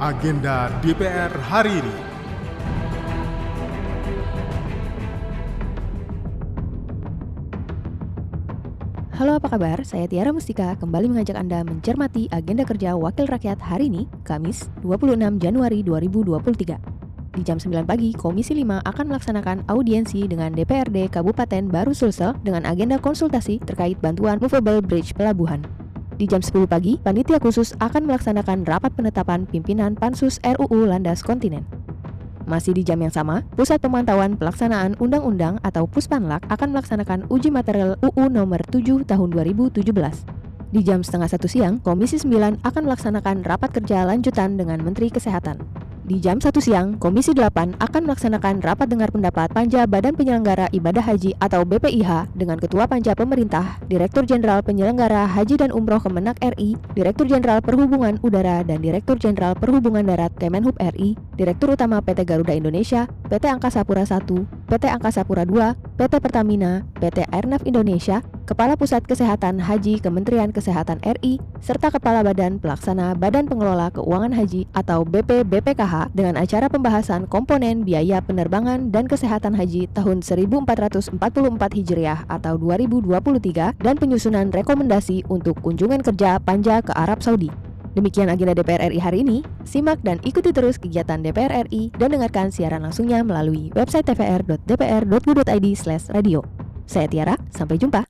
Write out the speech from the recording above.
Agenda DPR hari ini. Halo apa kabar? Saya Tiara Mustika kembali mengajak Anda mencermati agenda kerja Wakil Rakyat hari ini, Kamis 26 Januari 2023. Di jam 9 pagi, Komisi 5 akan melaksanakan audiensi dengan DPRD Kabupaten Baru Sulsel dengan agenda konsultasi terkait bantuan movable bridge pelabuhan. Di jam 10 pagi, panitia khusus akan melaksanakan rapat penetapan pimpinan Pansus RUU Landas Kontinen. Masih di jam yang sama, Pusat Pemantauan Pelaksanaan Undang-Undang atau Puspanlak akan melaksanakan uji material UU nomor 7 tahun 2017. Di jam setengah satu siang, Komisi 9 akan melaksanakan rapat kerja lanjutan dengan Menteri Kesehatan. Di jam 1 siang, Komisi 8 akan melaksanakan rapat dengar pendapat Panja Badan Penyelenggara Ibadah Haji atau BPIH dengan Ketua Panja Pemerintah, Direktur Jenderal Penyelenggara Haji dan Umroh Kemenak RI, Direktur Jenderal Perhubungan Udara dan Direktur Jenderal Perhubungan Darat Kemenhub RI, Direktur Utama PT Garuda Indonesia, PT Angkasa Pura I, PT Angkasa Pura II, PT Pertamina, PT Airnav Indonesia, Kepala Pusat Kesehatan Haji Kementerian Kesehatan RI, serta Kepala Badan Pelaksana Badan Pengelola Keuangan Haji atau BP BPKH dengan acara pembahasan komponen biaya penerbangan dan kesehatan haji tahun 1444 Hijriah atau 2023 dan penyusunan rekomendasi untuk kunjungan kerja panja ke Arab Saudi. Demikian agenda DPR RI hari ini. Simak dan ikuti terus kegiatan DPR RI dan dengarkan siaran langsungnya melalui website tvr.dpr.go.id/radio. Saya Tiara, sampai jumpa.